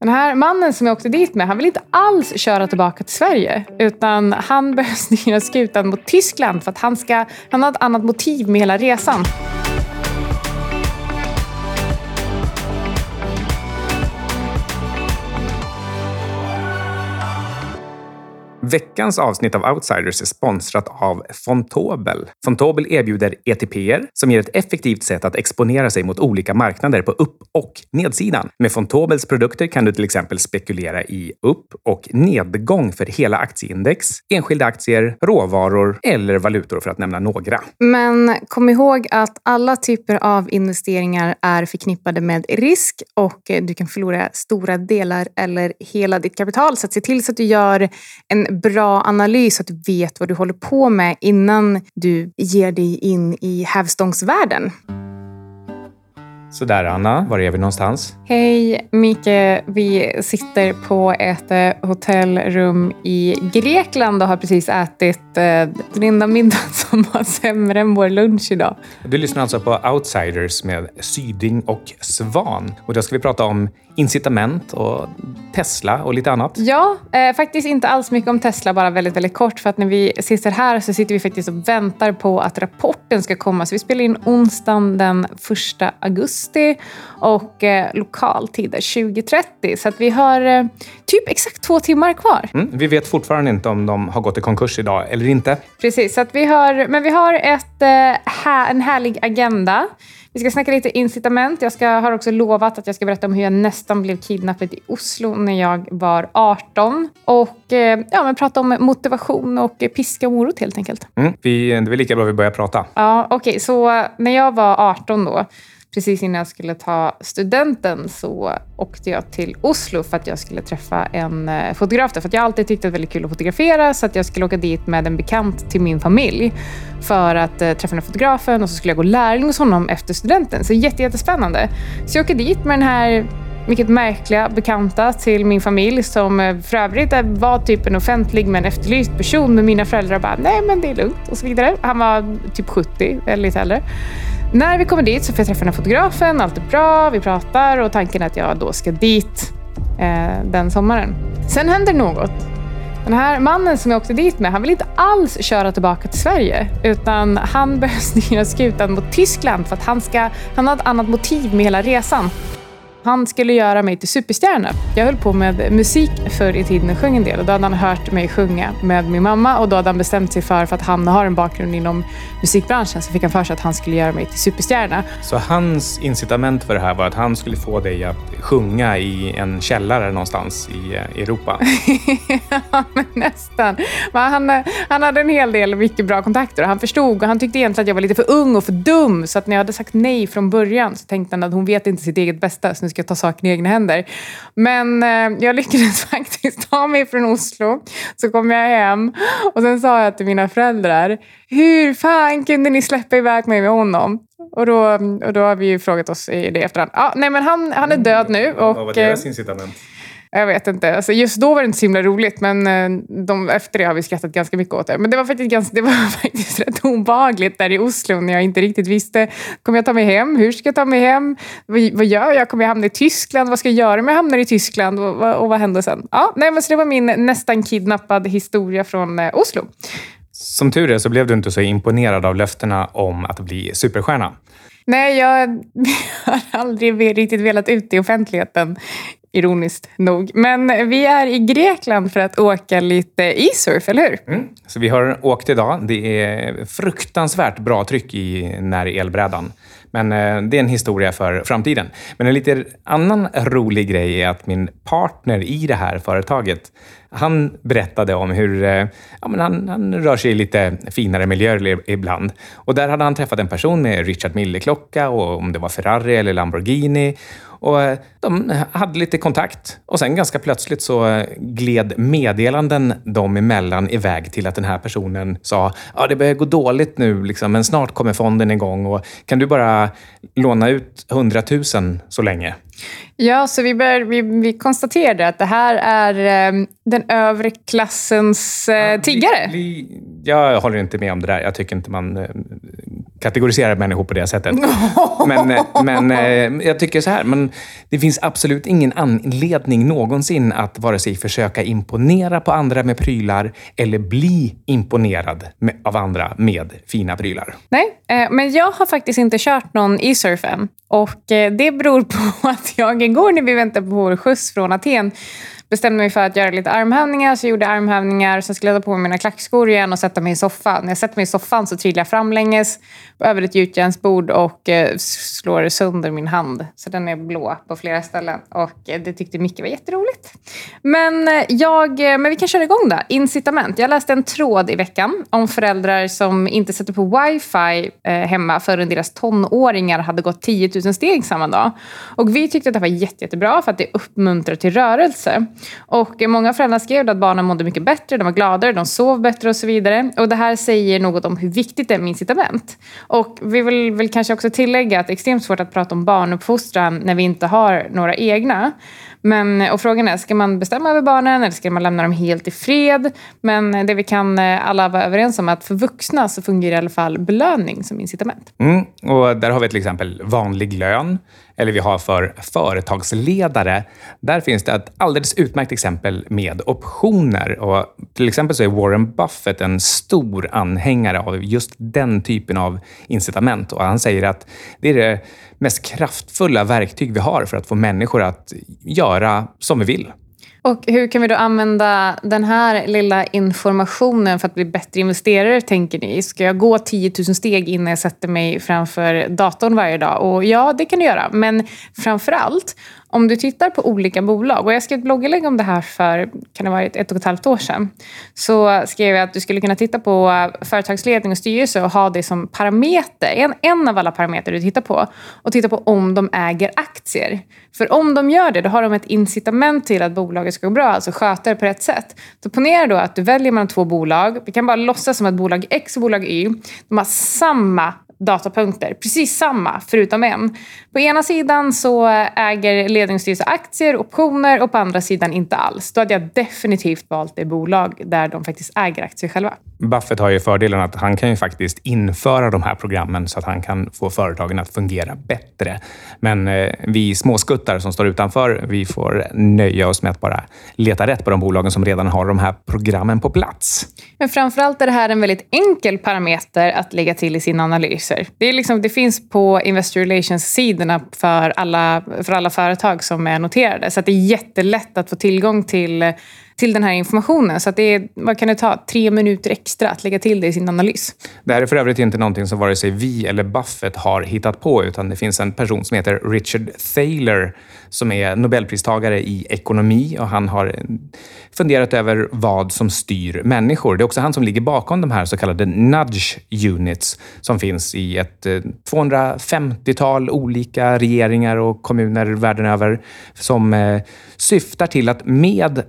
Den här mannen som jag åkte dit med, han vill inte alls köra tillbaka till Sverige. Utan han börjar styra skutan mot Tyskland för att han, ska, han har ett annat motiv med hela resan. Veckans avsnitt av Outsiders är sponsrat av Fontobel. Fontobel erbjuder ETPer som ger ett effektivt sätt att exponera sig mot olika marknader på upp och nedsidan. Med Fontobels produkter kan du till exempel spekulera i upp och nedgång för hela aktieindex, enskilda aktier, råvaror eller valutor för att nämna några. Men kom ihåg att alla typer av investeringar är förknippade med risk och du kan förlora stora delar eller hela ditt kapital. Så se till så att du gör en bra analys så att du vet vad du håller på med innan du ger dig in i hävstångsvärlden. Sådär Anna, var är vi någonstans? Hej Mike, vi sitter på ett eh, hotellrum i Grekland och har precis ätit eh, den enda middagen som var sämre än vår lunch idag. Du lyssnar alltså på Outsiders med Syding och Svan. Och då ska vi prata om incitament och Tesla och lite annat. Ja, eh, faktiskt inte alls mycket om Tesla, bara väldigt, väldigt kort. För att när vi sitter här så sitter vi faktiskt och väntar på att rapporten ska komma. Så vi spelar in onsdagen den 1 augusti och eh, lokaltid 20.30. Så att vi har eh, typ exakt två timmar kvar. Mm, vi vet fortfarande inte om de har gått i konkurs idag eller inte. Precis, så att vi har, men vi har ett, eh, här, en härlig agenda. Vi ska snacka lite incitament. Jag ska, har också lovat att jag ska berätta om hur jag nästan blev kidnappad i Oslo när jag var 18. Och eh, ja, men prata om motivation och piska och morot helt enkelt. Mm, vi, det är väl lika bra vi börjar prata. Ja, Okej, okay, så när jag var 18 då precis innan jag skulle ta studenten så åkte jag till Oslo för att jag skulle träffa en eh, fotograf där. För jag har alltid tyckt att det är väldigt kul att fotografera så att jag skulle åka dit med en bekant till min familj för att eh, träffa den här fotografen och så skulle jag gå lärling hos honom efter studenten. Så jättespännande. Så jag åker dit med den här mycket märkliga bekanta till min familj som eh, för övrigt var typ en offentlig men efterlyst person. Men mina föräldrar bara, nej men det är lugnt och så vidare. Han var typ 70 eller lite äldre. När vi kommer dit så får jag träffa den här fotografen, allt är bra, vi pratar och tanken är att jag då ska dit eh, den sommaren. Sen händer något. Den här mannen som jag åkte dit med, han vill inte alls köra tillbaka till Sverige. Utan han börjar styra skutan mot Tyskland för att han, ska, han har ett annat motiv med hela resan. Han skulle göra mig till superstjärna. Jag höll på med musik förr i tiden och sjöng en del. Och då hade han hört mig sjunga med min mamma och då hade han bestämt sig för, för att han har en bakgrund inom musikbranschen, så fick han för sig att han skulle göra mig till superstjärna. Så hans incitament för det här var att han skulle få dig att sjunga i en källare någonstans i eh, Europa? ja, nästan. Men han, han hade en hel del mycket bra kontakter och han förstod och han tyckte egentligen att jag var lite för ung och för dum. Så att när jag hade sagt nej från början så tänkte han att hon vet inte sitt eget bästa. Så ska ta saken i egna händer. Men eh, jag lyckades faktiskt ta mig från Oslo. Så kom jag hem och sen sa jag till mina föräldrar, hur fan kunde ni släppa iväg mig med honom? Och då, och då har vi ju frågat oss i det efterhand. Ah, nej, men han, han är död nu. Och, Vad var deras incitament? Jag vet inte. Alltså just då var det inte så himla roligt, men eh, de, efter det har vi skrattat ganska mycket åt det. Men det var faktiskt, ganska, det var faktiskt rätt obehagligt där i Oslo när jag inte riktigt visste. Kommer jag ta mig hem? Hur ska jag ta mig hem? Vad, vad gör jag? Kommer jag hamna i Tyskland? Vad ska jag göra om jag hamnar i Tyskland? Och, och, och vad händer sen? Ja, nej, men så det var min nästan kidnappad historia från eh, Oslo. Som tur är så blev du inte så imponerad av löftena om att bli superstjärna. Nej, jag har aldrig riktigt velat ut i offentligheten ironiskt nog. Men vi är i Grekland för att åka lite e-surf, eller hur? Mm. Så vi har åkt idag. Det är fruktansvärt bra tryck i när elbrädan. Men eh, det är en historia för framtiden. Men en lite annan rolig grej är att min partner i det här företaget, han berättade om hur eh, ja, men han, han rör sig i lite finare miljöer ibland. Och där hade han träffat en person med Richard Mille-klocka och om det var Ferrari eller Lamborghini. Och eh, de hade lite kontakt och sen ganska plötsligt så eh, gled meddelanden dem emellan iväg till att den här personen sa ja, det börjar gå dåligt nu, liksom, men snart kommer fonden igång och kan du bara låna ut 100 000 så länge? Ja, så vi, bör, vi, vi konstaterade att det här är eh, den övre klassens eh, tiggare. Vi, jag håller inte med om det där. Jag tycker inte man eh, kategorisera människor på det sättet. Men, men eh, jag tycker så här, men det finns absolut ingen anledning någonsin att vare sig försöka imponera på andra med prylar eller bli imponerad med, av andra med fina prylar. Nej, eh, men jag har faktiskt inte kört någon e-surf än. Och eh, det beror på att jag igår när vi väntade på vår skjuts från Aten bestämde mig för att göra lite armhävningar, så jag gjorde armhävningar. Sen skulle jag ta på mig mina klackskor igen och sätta mig i soffan. När jag sätter mig i soffan så trillar jag framlänges över ett gjutjärnsbord och eh, slår sönder min hand. Så den är blå på flera ställen. Och eh, det tyckte Micke var jätteroligt. Men, eh, jag, eh, men vi kan köra igång då. Incitament. Jag läste en tråd i veckan om föräldrar som inte sätter på wifi eh, hemma förrän deras tonåringar hade gått 10 000 steg samma dag. Och vi tyckte att det var jätte, jättebra för att det uppmuntrar till rörelse. Och många föräldrar skrev att barnen mådde mycket bättre, de var gladare, de sov bättre och så vidare. Och det här säger något om hur viktigt det är med incitament. Och vi vill väl kanske också tillägga att det är extremt svårt att prata om barnuppfostran när vi inte har några egna. Men, eh, och frågan är, ska man bestämma över barnen eller ska man lämna dem helt i fred? Men eh, det vi kan eh, alla vara överens om är att för vuxna så fungerar i alla fall belöning som incitament. Mm, och där har vi till exempel vanlig lön, eller vi har för företagsledare. Där finns det ett alldeles utmärkt exempel med optioner. Och till exempel så är Warren Buffett en stor anhängare av just den typen av incitament. Och han säger att det är det mest kraftfulla verktyg vi har för att få människor att göra som vi vill. Och hur kan vi då använda den här lilla informationen för att bli bättre investerare, tänker ni? Ska jag gå 10 000 steg innan jag sätter mig framför datorn varje dag? Och ja, det kan du göra. Men framför allt, om du tittar på olika bolag, och jag skrev ett blogginlägg om det här för kan det vara ett och ett halvt år sedan, så skrev jag att du skulle kunna titta på företagsledning och styrelse och ha det som parameter, en, en av alla parametrar du tittar på, och titta på om de äger aktier. För om de gör det, då har de ett incitament till att bolaget ska gå bra, alltså sköta det på rätt sätt. Så ponera då att du väljer mellan två bolag, vi kan bara låtsas som att bolag X och bolag Y, de har samma datapunkter. Precis samma, förutom en. På ena sidan så äger ledningsstyrelse aktier, optioner och på andra sidan inte alls. Då hade jag definitivt valt det bolag där de faktiskt äger aktier själva. Buffett har ju fördelen att han kan ju faktiskt införa de här programmen så att han kan få företagen att fungera bättre. Men eh, vi småskuttar som står utanför, vi får nöja oss med att bara leta rätt på de bolagen som redan har de här programmen på plats. Men framförallt är det här en väldigt enkel parameter att lägga till i sin analyser. Det, är liksom, det finns på Investor Relations-sidorna för alla, för alla företag som är noterade. Så det är jättelätt att få tillgång till till den här informationen. Så att det är, vad kan det ta? Tre minuter extra att lägga till det i sin analys. Det här är för övrigt inte någonting som vare sig vi eller Buffett har hittat på, utan det finns en person som heter Richard Thaler som är Nobelpristagare i ekonomi och han har funderat över vad som styr människor. Det är också han som ligger bakom de här så kallade nudge units som finns i ett eh, 250-tal olika regeringar och kommuner världen över som eh, syftar till att med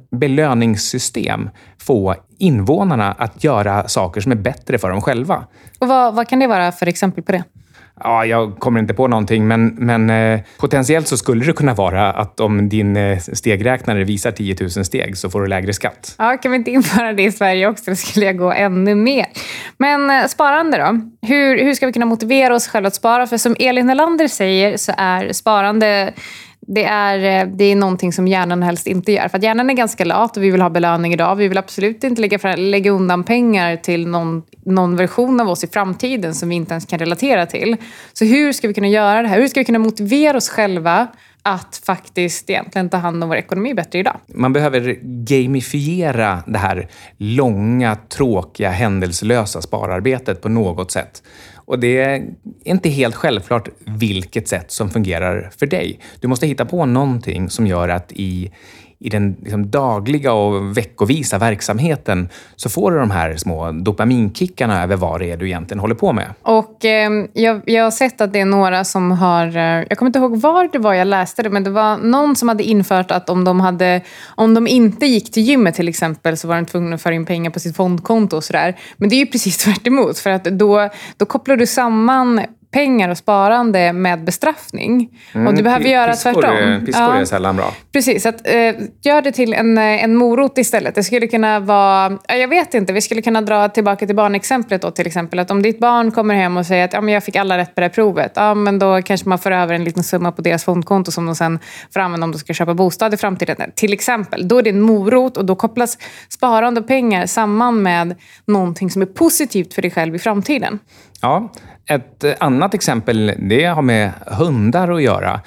belöningssystem få invånarna att göra saker som är bättre för dem själva. Och vad, vad kan det vara för exempel på det? Ja, jag kommer inte på någonting, men, men eh, potentiellt så skulle det kunna vara att om din eh, stegräknare visar 10 000 steg så får du lägre skatt. Ja, kan vi inte införa det i Sverige också? Då skulle jag gå ännu mer. Men eh, sparande då? Hur, hur ska vi kunna motivera oss själva att spara? För som Elin Nelander säger så är sparande det är, eh, det är någonting som hjärnan helst inte gör. För att hjärnan är ganska lat och vi vill ha belöning idag. Vi vill absolut inte lägga, lägga undan pengar till någon, någon version av oss i framtiden som vi inte ens kan relatera till. Så hur ska vi kunna göra det här? Hur ska vi kunna motivera oss själva att faktiskt egentligen ta hand om vår ekonomi bättre idag. Man behöver gamifiera det här långa, tråkiga, händelselösa spararbetet på något sätt. Och det är inte helt självklart vilket sätt som fungerar för dig. Du måste hitta på någonting som gör att i i den liksom dagliga och veckovisa verksamheten så får du de här små dopaminkickarna över vad det är du egentligen håller på med. Och eh, jag, jag har sett att det är några som har... Eh, jag kommer inte ihåg var det var jag läste det, men det var någon som hade infört att om de, hade, om de inte gick till gymmet till exempel så var de tvungna att föra in pengar på sitt fondkonto och sådär. Men det är ju precis tvärt emot, för att då, då kopplar du samman pengar och sparande med bestraffning. Mm, och du behöver göra piskor, tvärtom. Piskor är sällan bra. Precis, att, eh, gör det till en, en morot istället. Det skulle kunna vara, jag vet inte, vi skulle kunna dra tillbaka till barnexemplet då till exempel. Att om ditt barn kommer hem och säger att ja, men jag fick alla rätt på det här provet. Ja, men då kanske man får över en liten summa på deras fondkonto som de sen får använda om de ska köpa bostad i framtiden. Till exempel. Då är det en morot och då kopplas sparande och pengar samman med någonting som är positivt för dig själv i framtiden. Ja, ett eh, annat exempel det har med hundar att göra.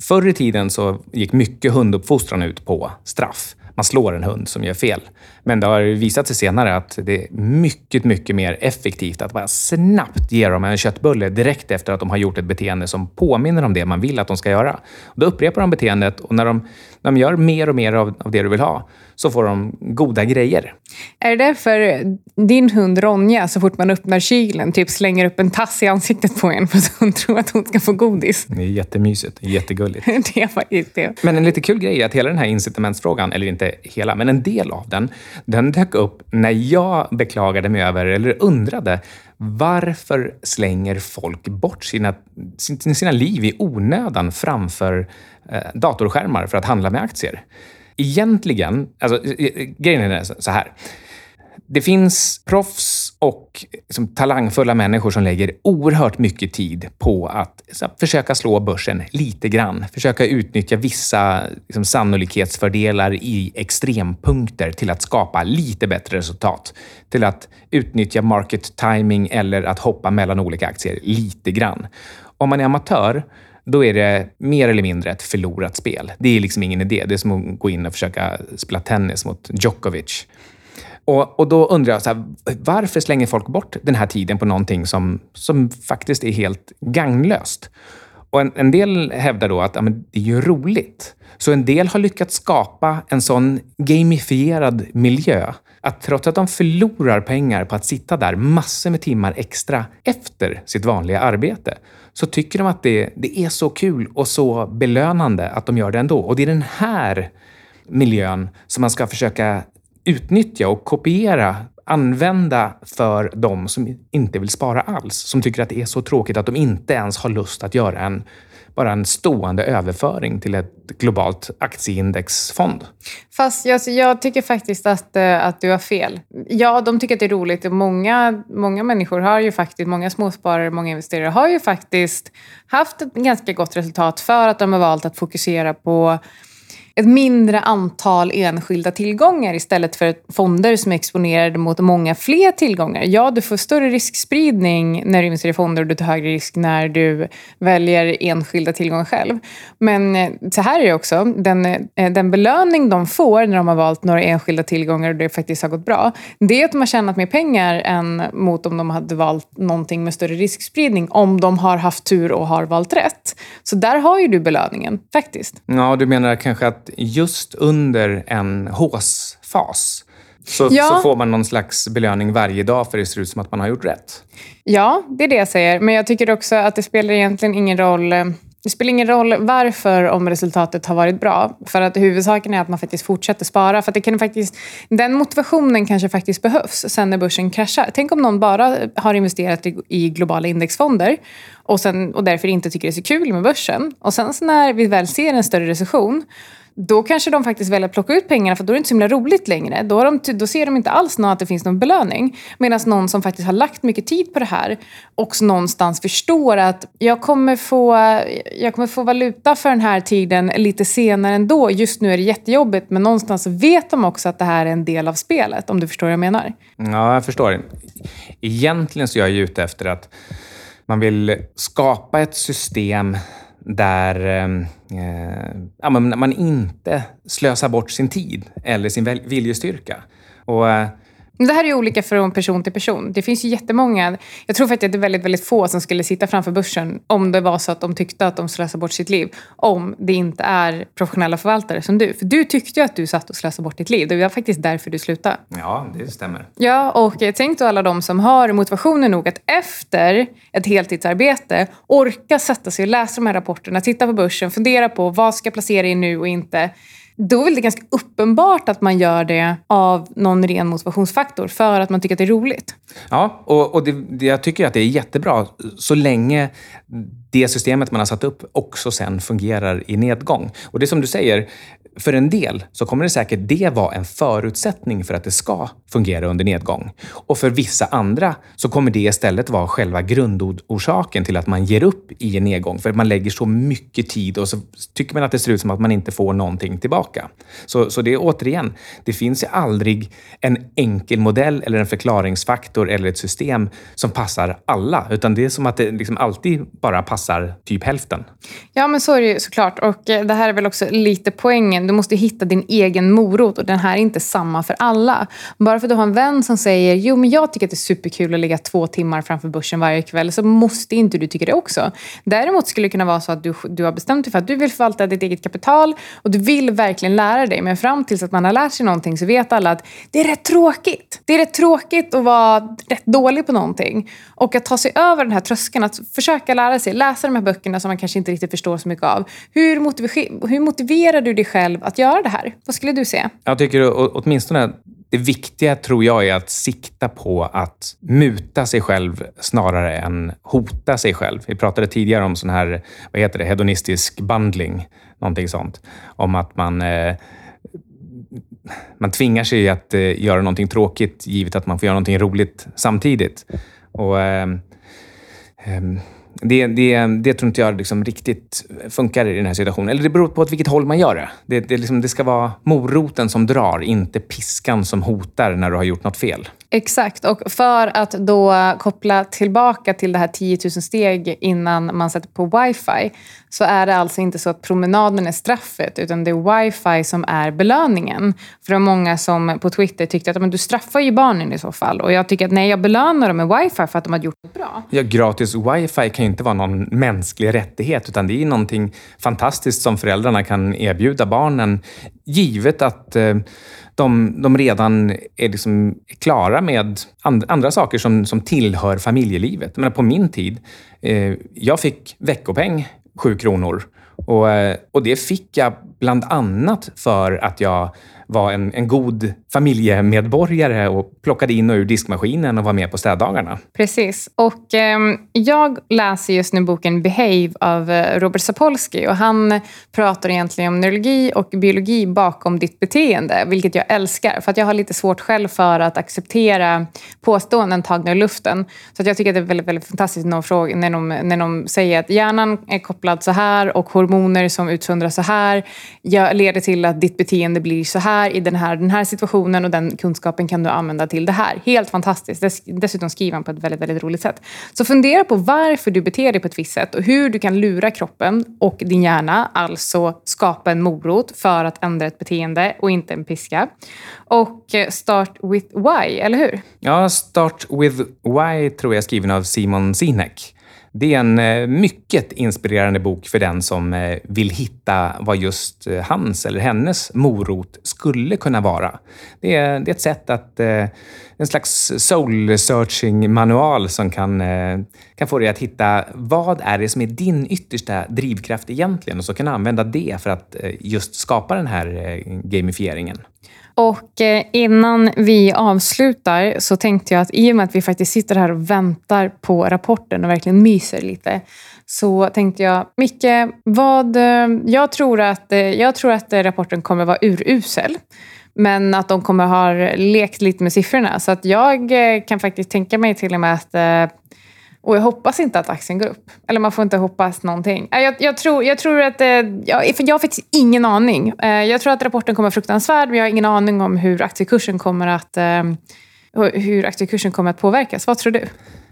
Förr i tiden så gick mycket hunduppfostran ut på straff. Man slår en hund som gör fel. Men det har visat sig senare att det är mycket, mycket mer effektivt att bara snabbt ge dem en köttbulle direkt efter att de har gjort ett beteende som påminner om det man vill att de ska göra. Då upprepar de beteendet och när de, när de gör mer och mer av, av det du vill ha så får de goda grejer. Är det därför din hund Ronja, så fort man öppnar kylen, typ slänger upp en tass i ansiktet på en för att hon tror att hon ska få godis? Det är jättemysigt. Jättegulligt. det är faktiskt det. Men en lite kul grej är att hela den här incitamentsfrågan, eller inte hela, men en del av den, den dök upp när jag beklagade mig över, eller undrade, varför slänger folk bort sina, sina liv i onödan framför eh, datorskärmar för att handla med aktier? egentligen, alltså, eh, eh, grejen är så här. Det finns proffs och liksom, talangfulla människor som lägger oerhört mycket tid på att här, försöka slå börsen lite grann. Försöka utnyttja vissa liksom, sannolikhetsfördelar i extrempunkter till att skapa lite bättre resultat. Till att utnyttja market timing eller att hoppa mellan olika aktier lite grann. Om man är amatör då är det mer eller mindre ett förlorat spel. Det är liksom ingen idé. Det är som att gå in och försöka spela tennis mot Djokovic. Och, och då undrar jag, så här, varför slänger folk bort den här tiden på någonting som, som faktiskt är helt gagnlöst? Och en, en del hävdar då att ja, men det är ju roligt. Så en del har lyckats skapa en sån gamifierad miljö att trots att de förlorar pengar på att sitta där massor med timmar extra efter sitt vanliga arbete, så tycker de att det, det är så kul och så belönande att de gör det ändå. Och det är den här miljön som man ska försöka utnyttja och kopiera, använda för de som inte vill spara alls. Som tycker att det är så tråkigt att de inte ens har lust att göra en bara en stående överföring till ett globalt aktieindexfond. Fast jag, alltså, jag tycker faktiskt att, eh, att du har fel. Ja, de tycker att det är roligt. Många, många människor har ju faktiskt, många småsparare, många investerare har ju faktiskt haft ett ganska gott resultat för att de har valt att fokusera på ett mindre antal enskilda tillgångar istället för fonder som är exponerade mot många fler tillgångar. Ja, du får större riskspridning när du investerar i fonder och du tar högre risk när du väljer enskilda tillgångar själv. Men eh, så här är det också. Den, eh, den belöning de får när de har valt några enskilda tillgångar och det faktiskt har gått bra, det är att de har tjänat mer pengar än mot om de hade valt någonting med större riskspridning, om de har haft tur och har valt rätt. Så där har ju du belöningen, faktiskt. Ja, du menar kanske att just under en håsfas så, ja. så, får man någon slags belöning varje dag för det ser ut som att man har gjort rätt. Ja, det är det jag säger. Men jag tycker också att det spelar egentligen ingen roll det spelar ingen roll varför om resultatet har varit bra. För att huvudsaken är att man faktiskt fortsätter spara. För att det kan faktiskt, den motivationen kanske faktiskt behövs sen när börsen kraschar. Tänk om någon bara har investerat i globala indexfonder och, sen, och därför inte tycker det är så kul med börsen. Och sen när vi väl ser en större recession då kanske de faktiskt väljer att plocka ut pengarna för då är det inte så himla roligt längre. Då, de, då ser de inte alls att det finns någon belöning. Medan någon som faktiskt har lagt mycket tid på det här också någonstans förstår att jag kommer, få, jag kommer få valuta för den här tiden lite senare ändå. Just nu är det jättejobbigt men någonstans vet de också att det här är en del av spelet. Om du förstår vad jag menar? Ja, jag förstår. Egentligen så är jag ju ute efter att man vill skapa ett system där ehm, eh, ja, man inte slösar bort sin tid eller sin viljestyrka. Och, eh, det här är olika från person till person. Det finns ju jättemånga. Jag tror faktiskt att det är väldigt, väldigt få som skulle sitta framför börsen om det var så att de tyckte att de slösade bort sitt liv. Om det inte är professionella förvaltare som du. För du tyckte ju att du satt och slösade bort ditt liv. Det var faktiskt därför du slutade. Ja, det stämmer. Ja, och tänk då alla de som har motivationen nog att efter ett heltidsarbete orka sätta sig och läsa de här rapporterna, titta på börsen, fundera på vad ska jag placera i nu och inte då är det ganska uppenbart att man gör det av någon ren motivationsfaktor för att man tycker att det är roligt. Ja, och, och det, jag tycker att det är jättebra så länge det systemet man har satt upp också sen fungerar i nedgång. Och det är som du säger, för en del så kommer det säkert det vara en förutsättning för att det ska fungera under nedgång. Och för vissa andra så kommer det istället vara själva grundorsaken till att man ger upp i en nedgång. För att man lägger så mycket tid och så tycker man att det ser ut som att man inte får någonting tillbaka. Så, så det är återigen, det finns ju aldrig en enkel modell eller en förklaringsfaktor eller ett system som passar alla. Utan det är som att det liksom alltid bara passar typ hälften. Ja, men så är det ju såklart. Och eh, det här är väl också lite poängen du måste hitta din egen morot och den här är inte samma för alla. Bara för att du har en vän som säger jo men jag tycker att det är superkul att ligga två timmar framför börsen varje kväll så måste inte du tycka det också. Däremot skulle det kunna vara så att du, du har bestämt dig för att du vill förvalta ditt eget kapital och du vill verkligen lära dig. Men fram tills att man har lärt sig någonting så vet alla att det är rätt tråkigt. Det är rätt tråkigt att vara rätt dålig på någonting. Och att ta sig över den här tröskeln, att försöka lära sig, läsa de här böckerna som man kanske inte riktigt förstår så mycket av. Hur, motiver hur motiverar du dig själv själv att göra det här? Vad skulle du säga? Jag tycker åtminstone det viktiga tror jag är att sikta på att muta sig själv snarare än hota sig själv. Vi pratade tidigare om sån här, vad heter det, hedonistisk bundling, någonting sånt. Om att man eh, man tvingar sig att eh, göra någonting tråkigt givet att man får göra någonting roligt samtidigt. Och, eh, eh, det, det, det tror inte jag liksom riktigt funkar i den här situationen. Eller det beror på åt vilket håll man gör det. Det, det, liksom, det ska vara moroten som drar, inte piskan som hotar när du har gjort något fel. Exakt, och för att då koppla tillbaka till det här 10 000 steg innan man sätter på wifi så är det alltså inte så att promenaden är straffet utan det är wifi som är belöningen. För det var många som på Twitter tyckte att men du straffar ju barnen i så fall. Och jag tycker att nej, jag belönar dem med wifi för att de har gjort det bra. Ja, gratis wifi kan ju inte vara någon mänsklig rättighet utan det är någonting fantastiskt som föräldrarna kan erbjuda barnen givet att eh, de, de redan är liksom klara med and, andra saker som, som tillhör familjelivet. Men på min tid, eh, jag fick veckopeng, sju kronor. Och, eh, och det fick jag bland annat för att jag var en, en god familjemedborgare och plockade in och ur diskmaskinen och var med på städdagarna. Precis. Och eh, jag läser just nu boken Behave av eh, Robert Sapolsky och han pratar egentligen om neurologi och biologi bakom ditt beteende, vilket jag älskar. För att jag har lite svårt själv för att acceptera påståenden tagna ur luften. Så att jag tycker att det är väldigt, väldigt fantastiskt när de, frågar, när, de, när de säger att hjärnan är kopplad så här och hormoner som utsöndras så här leder till att ditt beteende blir så här här i den här, den här situationen och den kunskapen kan du använda till det här. Helt fantastiskt. dessutom skriver han på ett väldigt, väldigt roligt sätt. Så fundera på varför du beter dig på ett visst sätt och hur du kan lura kroppen och din hjärna, alltså skapa en morot för att ändra ett beteende och inte en piska. Och eh, Start with why, eller hur? Ja, Start with why tror jag är skriven av Simon Sinek. Det är en eh, mycket inspirerande bok för den som eh, vill hitta vad just eh, hans eller hennes morot skulle kunna vara. Det är, det är ett sätt att... En slags soul-searching-manual som kan, eh, kan få dig att hitta vad är det som är din yttersta drivkraft egentligen och så kan du använda det för att eh, just skapa den här eh, gamifieringen. Och innan vi avslutar så tänkte jag att i och med att vi faktiskt sitter här och väntar på rapporten och verkligen myser lite så tänkte jag, Micke, vad, jag, tror att, jag tror att rapporten kommer vara urusel. Men att de kommer ha lekt lite med siffrorna. Så att jag eh, kan faktiskt tänka mig till och med att eh, och jag hoppas inte att aktien går upp. Eller man får inte hoppas någonting. Eh, jag, jag tror, jag tror att... Jag, för jag har faktiskt ingen aning. Jag tror att rapporten kommer vara fruktansvärd, men jag har ingen aning om hur aktiekursen kommer att, hur aktiekursen kommer att påverkas. Vad tror du?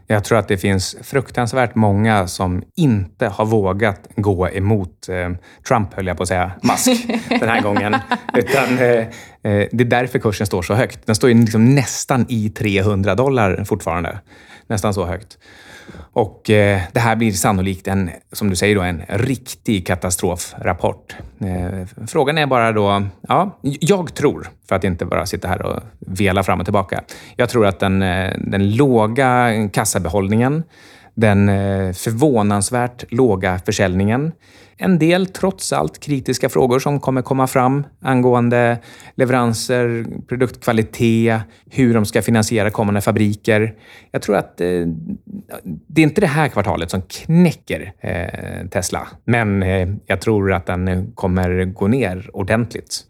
Jag tror att det finns fruktansvärt många som inte har vågat gå emot eh, Trump, höll jag på att säga, Musk, den här gången. Utan, eh, det är därför kursen står så högt. Den står ju liksom nästan i 300 dollar fortfarande. Nästan så högt. Och eh, det här blir sannolikt en, som du säger, då, en riktig katastrofrapport. Eh, frågan är bara då, ja, jag tror, för att inte bara sitta här och vela fram och tillbaka. Jag tror att den, eh, den låga kassabehållningen, den eh, förvånansvärt låga försäljningen. En del trots allt kritiska frågor som kommer komma fram angående leveranser, produktkvalitet, hur de ska finansiera kommande fabriker. Jag tror att eh, det är inte det här kvartalet som knäcker eh, Tesla, men eh, jag tror att den eh, kommer gå ner ordentligt.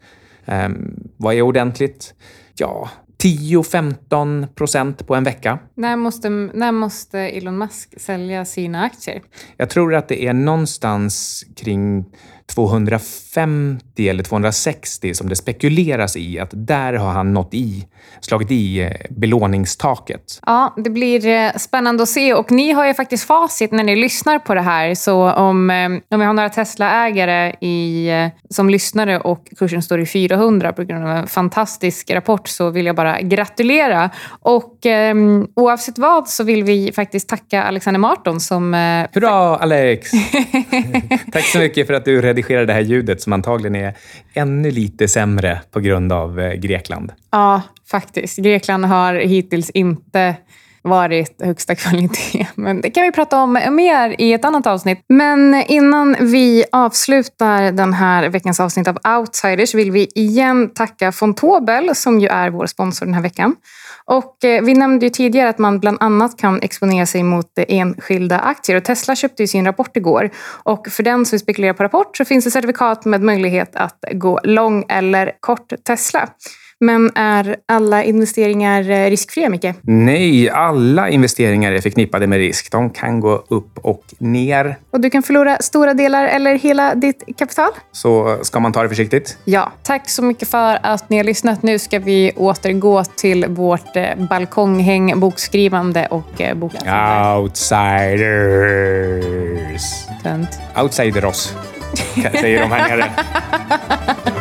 Ehm, vad är ordentligt? Ja, 10-15 procent på en vecka. När måste, när måste Elon Musk sälja sina aktier? Jag tror att det är någonstans kring 250 eller 260 som det spekuleras i att där har han nått i, slagit i eh, belåningstaket. Ja, det blir eh, spännande att se och ni har ju faktiskt facit när ni lyssnar på det här. Så om, eh, om vi har några Tesla-ägare i, som lyssnare och kursen står i 400 på grund av en fantastisk rapport så vill jag bara gratulera. Och eh, oavsett vad så vill vi faktiskt tacka Alexander Marton som... Hurra Alex! Tack så mycket för att du redigera det här ljudet som antagligen är ännu lite sämre på grund av eh, Grekland. Ja, faktiskt. Grekland har hittills inte varit högsta kvalitet. Men det kan vi prata om mer i ett annat avsnitt. Men innan vi avslutar den här veckans avsnitt av Outsiders vill vi igen tacka Fontobel som ju är vår sponsor den här veckan. Och eh, vi nämnde ju tidigare att man bland annat kan exponera sig mot eh, enskilda aktier. Och Tesla köpte ju sin rapport igår. Och för den som spekulerar på rapport så finns det certifikat med möjlighet att gå lång eller kort Tesla. Men är alla investeringar eh, riskfria, Micke? Nej, alla investeringar är förknippade med risk. De kan gå upp och ner. Och du kan förlora stora delar eller hela ditt kapital. Så ska man ta det försiktigt? Ja. Tack så mycket för att ni har lyssnat. Nu ska vi återgå till vårt eh, balkonghäng, bokskrivande och eh, bokläsande. Outsiders. Tönt. Outsider oss, säger de här nere.